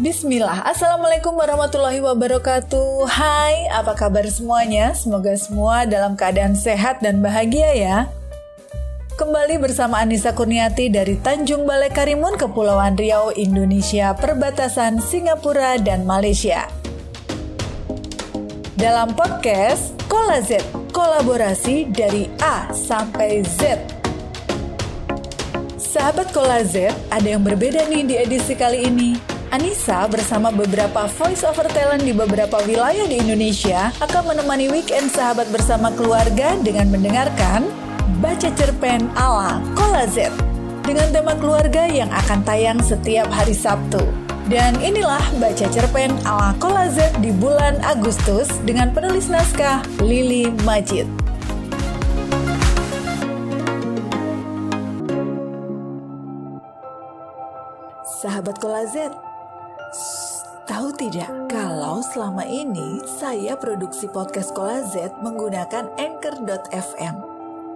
Bismillah, Assalamualaikum warahmatullahi wabarakatuh. Hai, apa kabar semuanya? Semoga semua dalam keadaan sehat dan bahagia ya. Kembali bersama Anissa Kurniati dari Tanjung Balai Karimun, Kepulauan Riau, Indonesia, perbatasan Singapura dan Malaysia. Dalam podcast Kola Z, kolaborasi dari A sampai Z. Sahabat Kola Z, ada yang berbeda nih di edisi kali ini Anissa bersama beberapa voice over talent di beberapa wilayah di Indonesia akan menemani weekend sahabat bersama keluarga dengan mendengarkan Baca Cerpen ala Kola Z dengan tema keluarga yang akan tayang setiap hari Sabtu. Dan inilah Baca Cerpen ala Kola Z di bulan Agustus dengan penulis naskah Lili Majid. Sahabat Kola Z, Tahu tidak kalau selama ini saya produksi podcast Kola Z menggunakan Anchor.fm.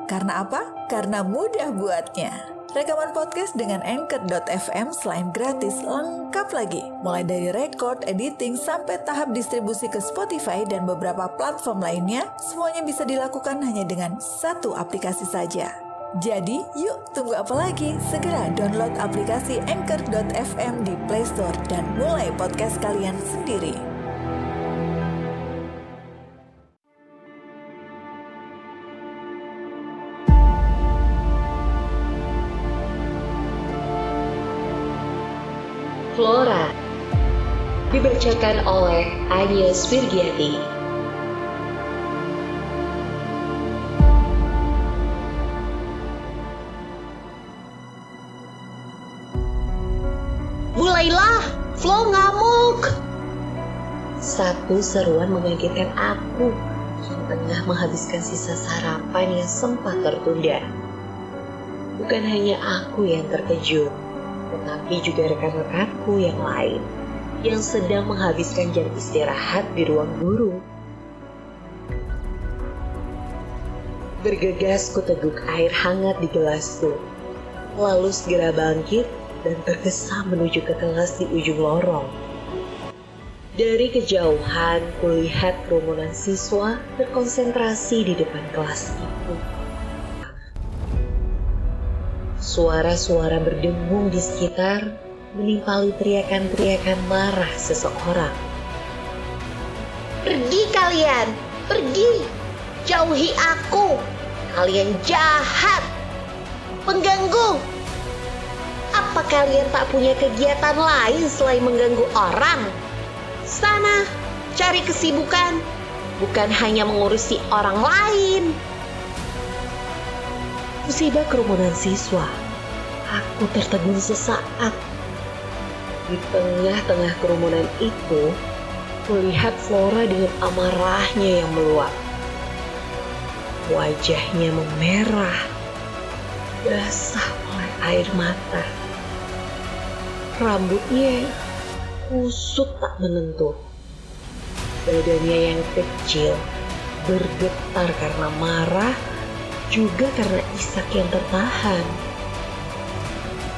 Karena apa? Karena mudah buatnya. Rekaman podcast dengan Anchor.fm selain gratis, lengkap lagi. Mulai dari record, editing, sampai tahap distribusi ke Spotify dan beberapa platform lainnya, semuanya bisa dilakukan hanya dengan satu aplikasi saja. Jadi, yuk tunggu apa lagi? Segera download aplikasi Anchor.fm di Play Store dan mulai podcast kalian sendiri. Flora dibacakan oleh Agnes Virgiati. Satu seruan mengagetkan aku yang tengah menghabiskan sisa sarapan yang sempat tertunda. Bukan hanya aku yang terkejut, tetapi juga rekan-rekanku yang lain yang sedang menghabiskan jam istirahat di ruang guru. Bergegas ku teguk air hangat di gelasku, lalu segera bangkit dan tergesa menuju ke kelas di ujung lorong. Dari kejauhan, kulihat kerumunan siswa berkonsentrasi di depan kelas itu. Suara-suara berdengung di sekitar menimpali teriakan-teriakan marah seseorang. Pergi kalian, pergi, jauhi aku. Kalian jahat, pengganggu, apa kalian tak punya kegiatan lain selain mengganggu orang? Sana, cari kesibukan, bukan hanya mengurusi orang lain. Musibah kerumunan siswa, aku tertegun sesaat. Di tengah-tengah kerumunan itu, kulihat Flora dengan amarahnya yang meluap. Wajahnya memerah, basah oleh air mata Rambutnya kusut tak menentu. Badannya yang kecil bergetar karena marah, juga karena isak yang tertahan.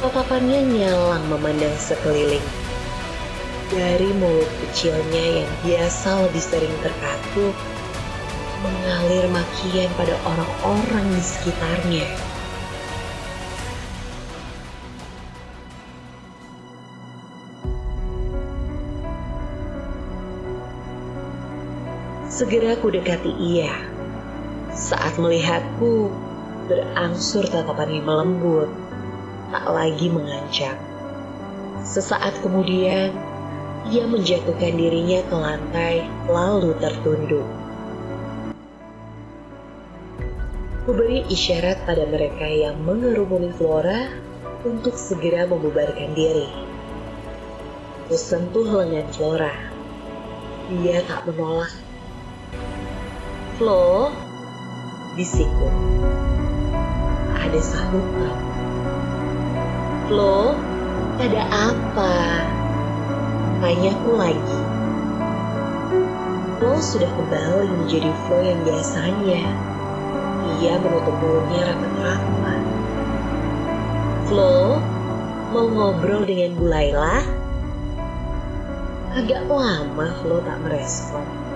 Tatapannya nyalang memandang sekeliling. Dari mulut kecilnya yang biasa lebih sering terkatup, mengalir makian pada orang-orang di sekitarnya. Segera ku dekati ia. Saat melihatku, berangsur tatapannya melembut, tak lagi mengancam. Sesaat kemudian, ia menjatuhkan dirinya ke lantai lalu tertunduk. Kuberi isyarat pada mereka yang mengerumuni Flora untuk segera membubarkan diri. Kusentuh lengan Flora. Dia tak menolak Flo, bisikku. Ada sahutan. Flo, ada apa? Tanyaku lagi. Flo sudah kembali menjadi Flo yang biasanya. Ia menutup mulutnya rapat-rapat. Flo, mau ngobrol dengan Bu Laila? Agak lama Flo tak merespon.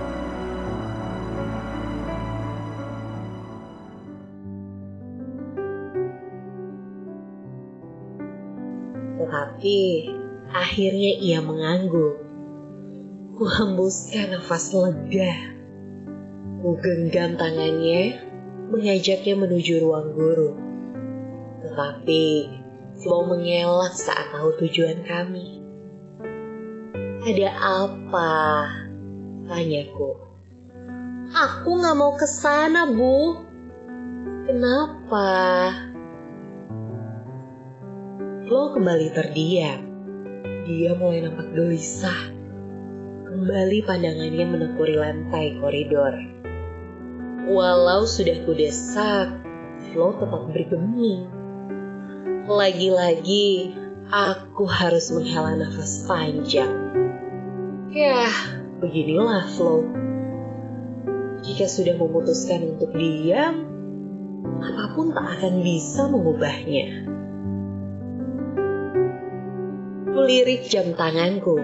Tetapi akhirnya ia mengangguk. Ku hembuskan nafas lega. Ku genggam tangannya, mengajaknya menuju ruang guru. Tetapi Flo mengelak saat tahu tujuan kami. Ada apa? Tanyaku. Aku nggak mau ke sana, Bu. Kenapa? Flo kembali terdiam. Dia mulai nampak gelisah. Kembali pandangannya menekuri lantai koridor. Walau sudah kudesak, Flo tetap bergeming. Lagi-lagi, aku harus menghela nafas panjang. Yah, beginilah Flo. Jika sudah memutuskan untuk diam, apa pun tak akan bisa mengubahnya. Kulirik jam tanganku.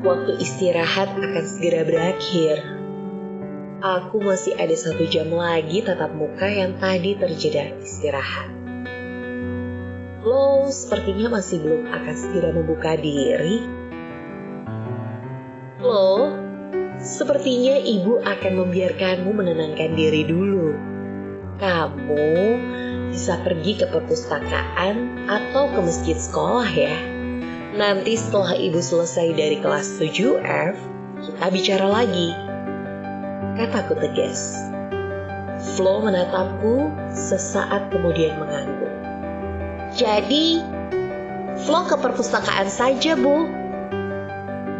Waktu istirahat akan segera berakhir. Aku masih ada satu jam lagi tatap muka yang tadi terjeda istirahat. Lo sepertinya masih belum akan segera membuka diri. Lo, sepertinya ibu akan membiarkanmu menenangkan diri dulu. Kamu bisa pergi ke perpustakaan atau ke masjid sekolah ya. Nanti setelah ibu selesai dari kelas 7F, kita bicara lagi. Kataku tegas. Flo menatapku sesaat kemudian mengangguk. Jadi, Flo ke perpustakaan saja, Bu.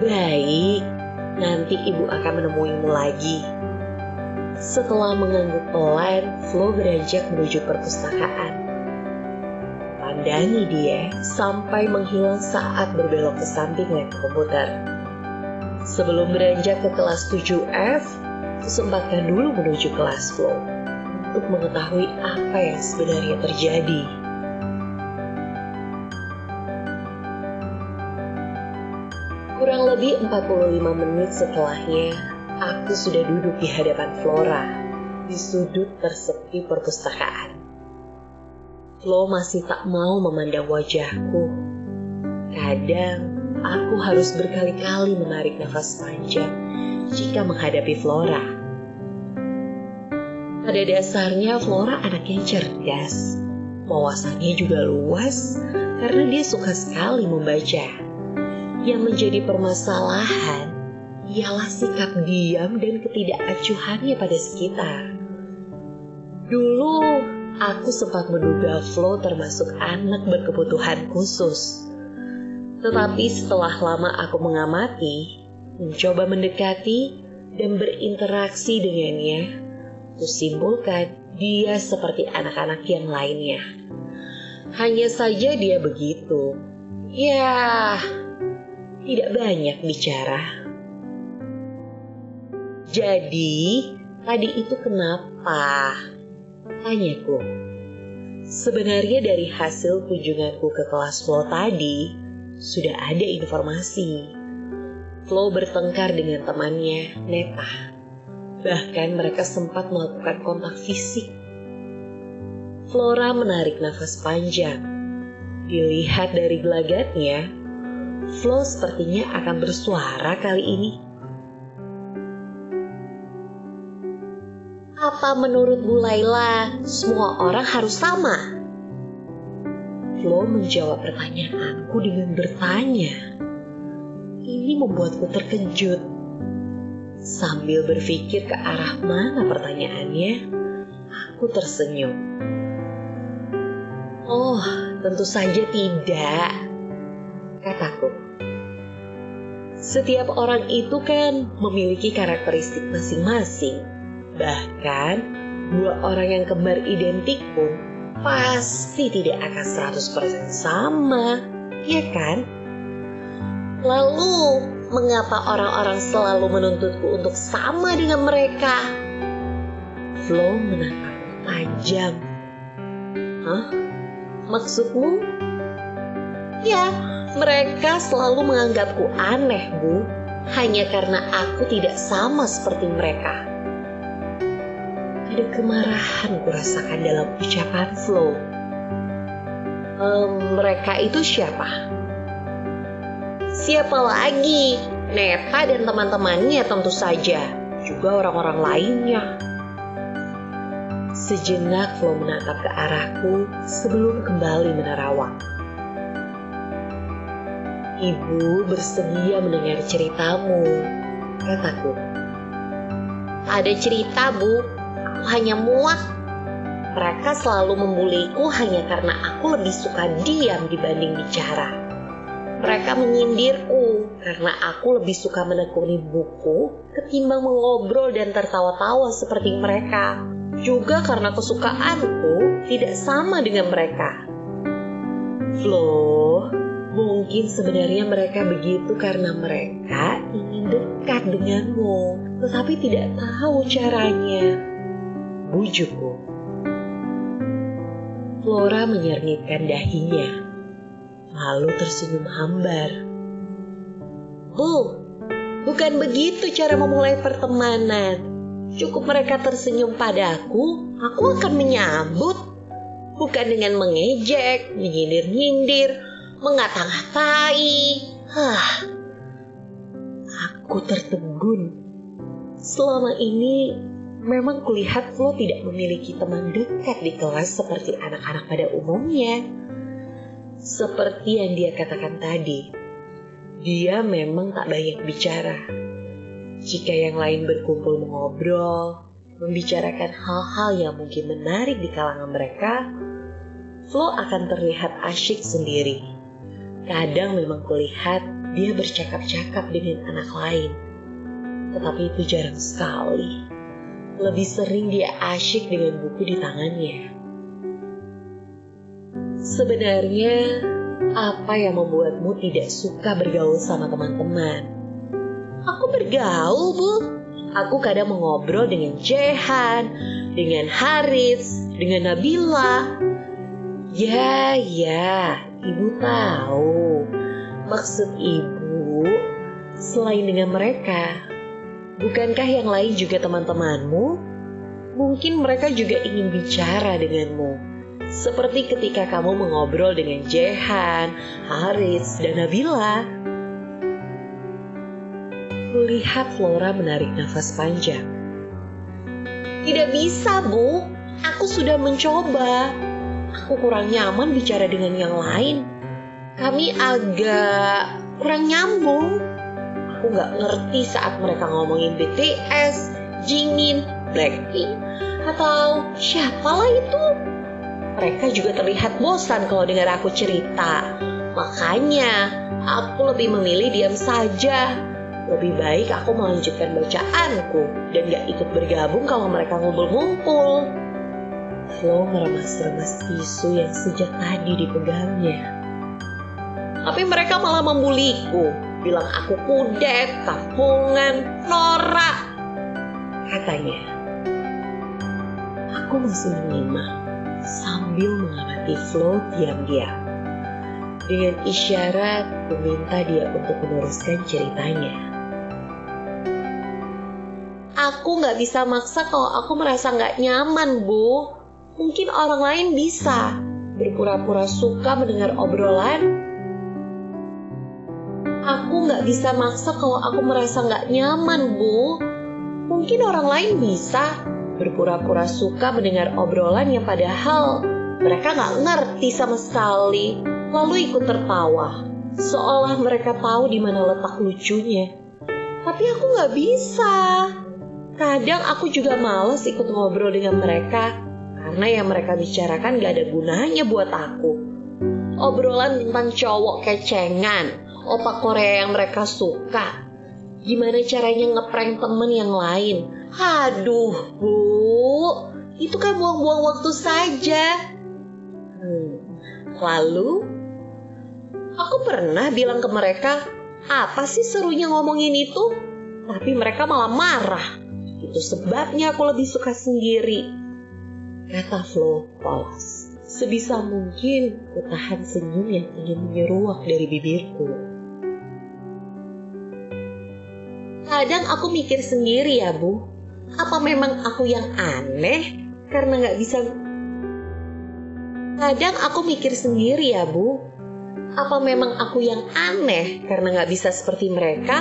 Baik, nanti ibu akan menemuimu lagi. Setelah mengangguk pelan, Flo beranjak menuju perpustakaan. Pandangi dia sampai menghilang saat berbelok ke samping layar komputer. Sebelum beranjak ke kelas 7F, kesempatkan dulu menuju kelas Flo untuk mengetahui apa yang sebenarnya terjadi. Kurang lebih 45 menit setelahnya, aku sudah duduk di hadapan Flora di sudut tersepi perpustakaan. Flo masih tak mau memandang wajahku. Kadang aku harus berkali-kali menarik nafas panjang jika menghadapi Flora. Pada dasarnya Flora anaknya cerdas, wawasannya juga luas karena dia suka sekali membaca. Yang menjadi permasalahan ialah sikap diam dan ketidakacuhannya pada sekitar. Dulu aku sempat menduga Flo termasuk anak berkebutuhan khusus. Tetapi setelah lama aku mengamati, mencoba mendekati, dan berinteraksi dengannya, kusimpulkan dia seperti anak-anak yang lainnya. Hanya saja dia begitu. Ya, tidak banyak bicara. Jadi, tadi itu kenapa? Tanyaku. Sebenarnya dari hasil kunjunganku ke kelas Flo tadi, sudah ada informasi. Flo bertengkar dengan temannya, Neta. Bahkan mereka sempat melakukan kontak fisik. Flora menarik nafas panjang. Dilihat dari gelagatnya, Flo sepertinya akan bersuara kali ini. Apa menurut Bu Laila semua orang harus sama? Flo menjawab pertanyaanku dengan bertanya. Ini membuatku terkejut. Sambil berpikir ke arah mana pertanyaannya, aku tersenyum. Oh, tentu saja tidak, kataku. Setiap orang itu kan memiliki karakteristik masing-masing. Bahkan, dua orang yang kembar identik pun pasti tidak akan 100% sama, ya kan? Lalu, mengapa orang-orang selalu menuntutku untuk sama dengan mereka? Flo menatapku tajam. Hah? Maksudmu? Ya, mereka selalu menganggapku aneh, Bu. Hanya karena aku tidak sama seperti mereka. Ada kemarahan kurasakan dalam ucapan Flo. Ehm, mereka itu siapa? Siapa lagi? Neta dan teman-temannya tentu saja. Juga orang-orang lainnya. Sejenak Flo menatap ke arahku sebelum kembali menerawang. Ibu bersedia mendengar ceritamu, kataku. Ada cerita, Bu. Aku hanya muak. Mereka selalu membuliku hanya karena aku lebih suka diam dibanding bicara. Mereka menyindirku karena aku lebih suka menekuni buku ketimbang mengobrol dan tertawa-tawa seperti mereka. Juga karena kesukaanku tidak sama dengan mereka. Flo, Mungkin sebenarnya mereka begitu karena mereka ingin dekat denganmu, tetapi tidak tahu caranya. Bujukku. Flora menyernitkan dahinya, lalu tersenyum hambar. Bu, bukan begitu cara memulai pertemanan. Cukup mereka tersenyum padaku, aku akan menyambut. Bukan dengan mengejek, menyindir-nyindir, mengata-ngatai. Hah, aku tertegun. Selama ini memang kulihat Flo tidak memiliki teman dekat di kelas seperti anak-anak pada umumnya. Seperti yang dia katakan tadi, dia memang tak banyak bicara. Jika yang lain berkumpul mengobrol, membicarakan hal-hal yang mungkin menarik di kalangan mereka, Flo akan terlihat asyik sendiri. Kadang memang kulihat dia bercakap-cakap dengan anak lain. Tetapi itu jarang sekali. Lebih sering dia asyik dengan buku di tangannya. Sebenarnya, apa yang membuatmu tidak suka bergaul sama teman-teman? Aku bergaul, Bu. Aku kadang mengobrol dengan Jehan, dengan Haris, dengan Nabila. Ya, ya, Ibu tahu maksud ibu selain dengan mereka. Bukankah yang lain juga teman-temanmu? Mungkin mereka juga ingin bicara denganmu. Seperti ketika kamu mengobrol dengan Jehan, Haris, dan Nabila. Kulihat Flora menarik nafas panjang. Tidak bisa, Bu. Aku sudah mencoba aku kurang nyaman bicara dengan yang lain. Kami agak kurang nyambung. Aku nggak ngerti saat mereka ngomongin BTS, Jingin, Blackpink, atau siapalah itu. Mereka juga terlihat bosan kalau dengar aku cerita. Makanya, aku lebih memilih diam saja. Lebih baik aku melanjutkan bacaanku dan gak ikut bergabung kalau mereka ngumpul-ngumpul. Flo meremas-remas tisu yang sejak tadi dipegangnya. Tapi mereka malah membuliku, bilang aku kudet, kampungan, norak. Katanya, aku masih menyimak sambil mengamati Flo diam-diam. Dengan isyarat meminta dia untuk meneruskan ceritanya. Aku nggak bisa maksa kalau aku merasa nggak nyaman, Bu mungkin orang lain bisa berpura-pura suka mendengar obrolan. Nggak bisa maksa kalau aku merasa nggak nyaman, Bu. Mungkin orang lain bisa berpura-pura suka mendengar obrolan yang padahal mereka nggak ngerti sama sekali, lalu ikut tertawa, seolah mereka tahu di mana letak lucunya. Tapi aku nggak bisa. Kadang aku juga males ikut ngobrol dengan mereka karena yang mereka bicarakan gak ada gunanya buat aku. Obrolan tentang cowok kecengan, opak Korea yang mereka suka. Gimana caranya ngeprank temen yang lain. Aduh, Bu, itu kan buang-buang waktu saja. Hmm. Lalu, aku pernah bilang ke mereka, apa sih serunya ngomongin itu? Tapi mereka malah marah. Itu sebabnya aku lebih suka sendiri kata Flo polos. Sebisa mungkin kutahan senyum yang ingin menyeruak dari bibirku. Kadang aku mikir sendiri ya Bu, apa memang aku yang aneh karena nggak bisa Kadang aku mikir sendiri ya bu, apa memang aku yang aneh karena nggak bisa seperti mereka?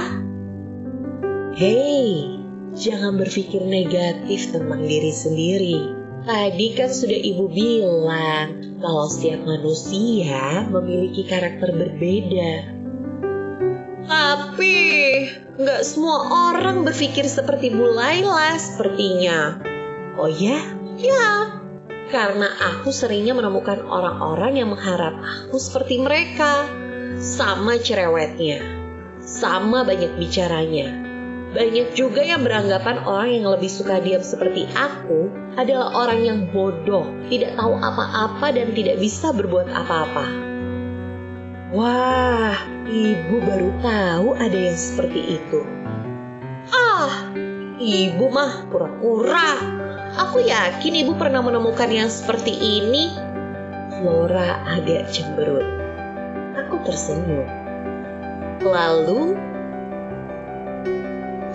Hei, jangan berpikir negatif tentang diri sendiri. Tadi kan sudah ibu bilang kalau setiap manusia memiliki karakter berbeda. Tapi nggak semua orang berpikir seperti Bu Laila sepertinya. Oh ya? Ya, karena aku seringnya menemukan orang-orang yang mengharap aku seperti mereka. Sama cerewetnya, sama banyak bicaranya. Banyak juga yang beranggapan orang yang lebih suka diam seperti aku adalah orang yang bodoh, tidak tahu apa-apa dan tidak bisa berbuat apa-apa. Wah, ibu baru tahu ada yang seperti itu. Ah, ibu mah pura-pura. Aku yakin ibu pernah menemukan yang seperti ini. Flora agak cemberut. Aku tersenyum. Lalu,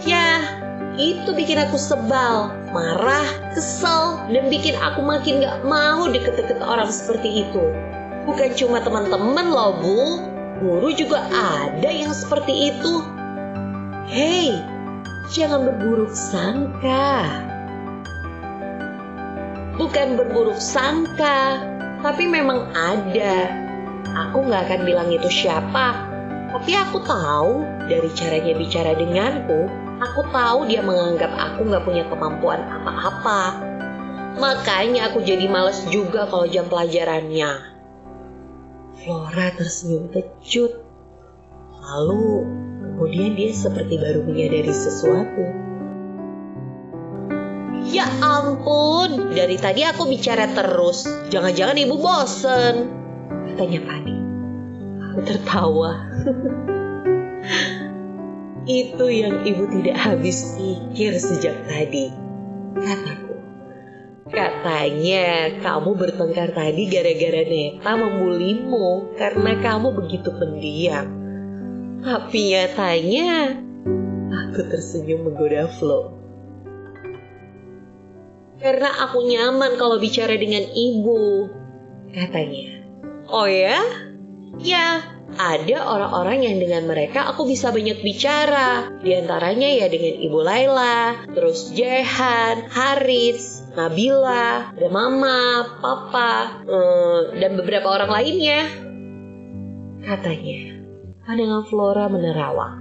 ya, itu bikin aku sebal, marah, kesel, dan bikin aku makin gak mau deket-deket orang seperti itu. Bukan cuma teman-teman loh, Bu. Guru juga ada yang seperti itu. Hei, jangan berburuk sangka bukan berburuk sangka, tapi memang ada. Aku nggak akan bilang itu siapa, tapi aku tahu dari caranya bicara denganku, aku tahu dia menganggap aku nggak punya kemampuan apa-apa. Makanya aku jadi males juga kalau jam pelajarannya. Flora tersenyum kecut. Lalu kemudian dia seperti baru menyadari sesuatu. Ya ampun, dari tadi aku bicara terus. Jangan-jangan ibu bosen. Katanya Pani. Aku tertawa. Itu yang ibu tidak habis pikir sejak tadi. Kataku. Katanya kamu bertengkar tadi gara-gara Neta membulimu karena kamu begitu pendiam. Tapi nyatanya aku tersenyum menggoda Flo karena aku nyaman kalau bicara dengan ibu, katanya. Oh ya? Ya, ada orang-orang yang dengan mereka aku bisa banyak bicara. Di antaranya ya dengan Ibu Laila, terus Jehan, Haris, Nabila, ada Mama, Papa, eh, dan beberapa orang lainnya. Katanya, pandangan Flora menerawang.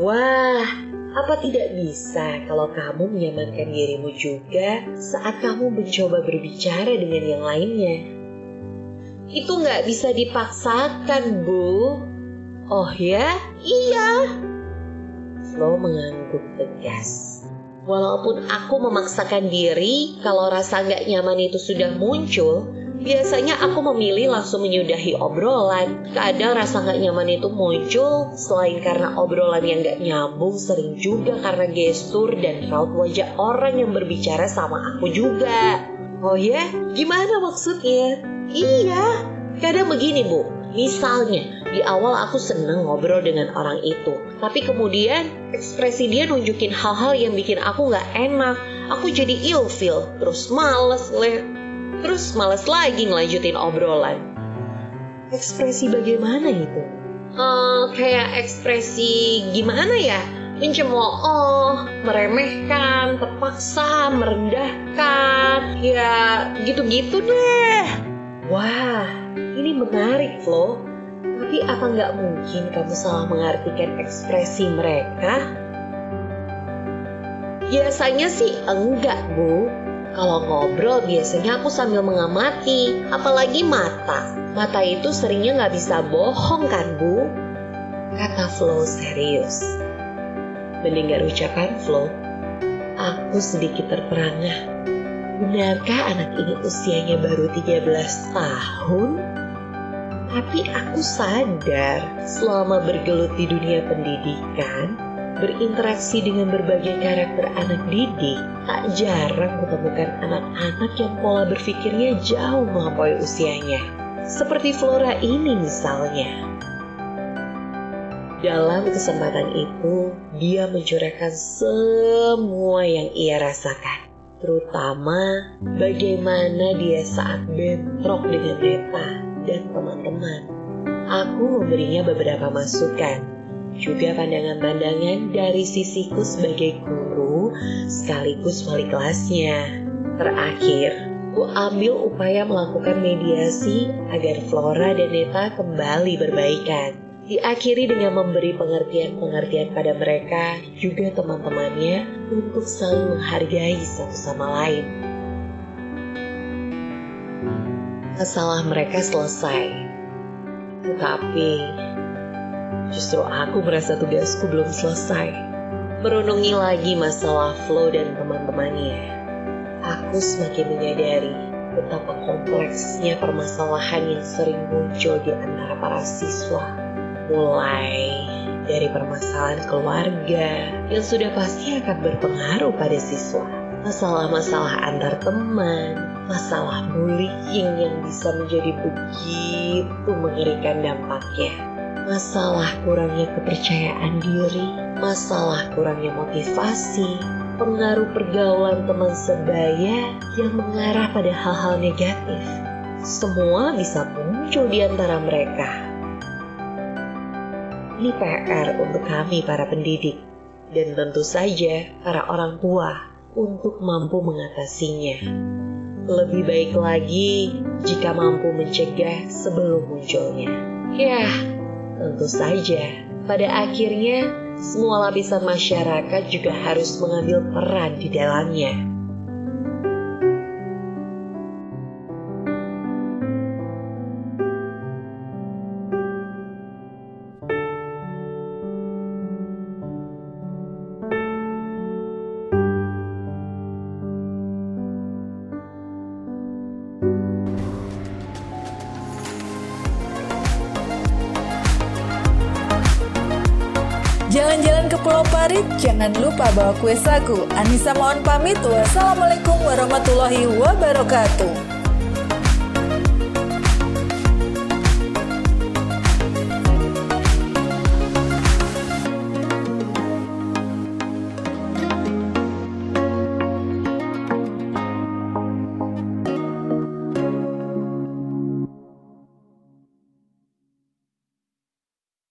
Wah, apa tidak bisa kalau kamu menyamankan dirimu juga saat kamu mencoba berbicara dengan yang lainnya? Itu nggak bisa dipaksakan, Bu. Oh ya? Iya. Flo mengangguk tegas. Walaupun aku memaksakan diri, kalau rasa nggak nyaman itu sudah muncul, Biasanya aku memilih langsung menyudahi obrolan. Kadang rasa gak nyaman itu muncul selain karena obrolan yang gak nyambung sering juga karena gestur dan raut wajah orang yang berbicara sama aku juga. Oh ya? Gimana maksudnya? Iya, kadang begini bu. Misalnya, di awal aku seneng ngobrol dengan orang itu. Tapi kemudian ekspresi dia nunjukin hal-hal yang bikin aku gak enak. Aku jadi ilfil, terus males, le Terus males lagi ngelanjutin obrolan. Ekspresi bagaimana itu? Uh, kayak ekspresi gimana ya? Mencemooh, meremehkan, terpaksa, merendahkan, ya gitu-gitu deh. Wah, ini menarik loh. Tapi apa nggak mungkin kamu salah mengartikan ekspresi mereka? Biasanya sih enggak, Bu. Kalau ngobrol biasanya aku sambil mengamati, apalagi mata. Mata itu seringnya nggak bisa bohong kan Bu? Kata Flo serius. Mendengar ucapan Flo, aku sedikit terperangah. Benarkah anak ini usianya baru 13 tahun? Tapi aku sadar selama bergelut di dunia pendidikan, berinteraksi dengan berbagai karakter anak didik, tak jarang kutemukan anak-anak yang pola berpikirnya jauh melampaui usianya. Seperti Flora ini misalnya. Dalam kesempatan itu, dia mencurahkan semua yang ia rasakan. Terutama bagaimana dia saat bentrok dengan Neta dan teman-teman. Aku memberinya beberapa masukan, juga pandangan-pandangan dari sisiku sebagai guru sekaligus wali kelasnya. Terakhir, ku ambil upaya melakukan mediasi agar Flora dan Neta kembali berbaikan diakhiri dengan memberi pengertian-pengertian pada mereka juga teman-temannya untuk saling menghargai satu sama lain. Masalah mereka selesai, tetapi justru aku merasa tugasku belum selesai. Merenungi lagi masalah Flo dan teman-temannya, aku semakin menyadari betapa kompleksnya permasalahan yang sering muncul di antara para siswa mulai dari permasalahan keluarga yang sudah pasti akan berpengaruh pada siswa, masalah-masalah antar teman, masalah bullying yang bisa menjadi begitu mengerikan dampaknya, masalah kurangnya kepercayaan diri, masalah kurangnya motivasi, pengaruh pergaulan teman sebaya yang mengarah pada hal-hal negatif. Semua bisa muncul di antara mereka ini PR untuk kami para pendidik dan tentu saja para orang tua untuk mampu mengatasinya. Lebih baik lagi jika mampu mencegah sebelum munculnya. Ya, tentu saja pada akhirnya semua lapisan masyarakat juga harus mengambil peran di dalamnya. Pulau Parit, jangan lupa bawa kue sagu. Anissa mohon pamit. Wassalamualaikum warahmatullahi wabarakatuh.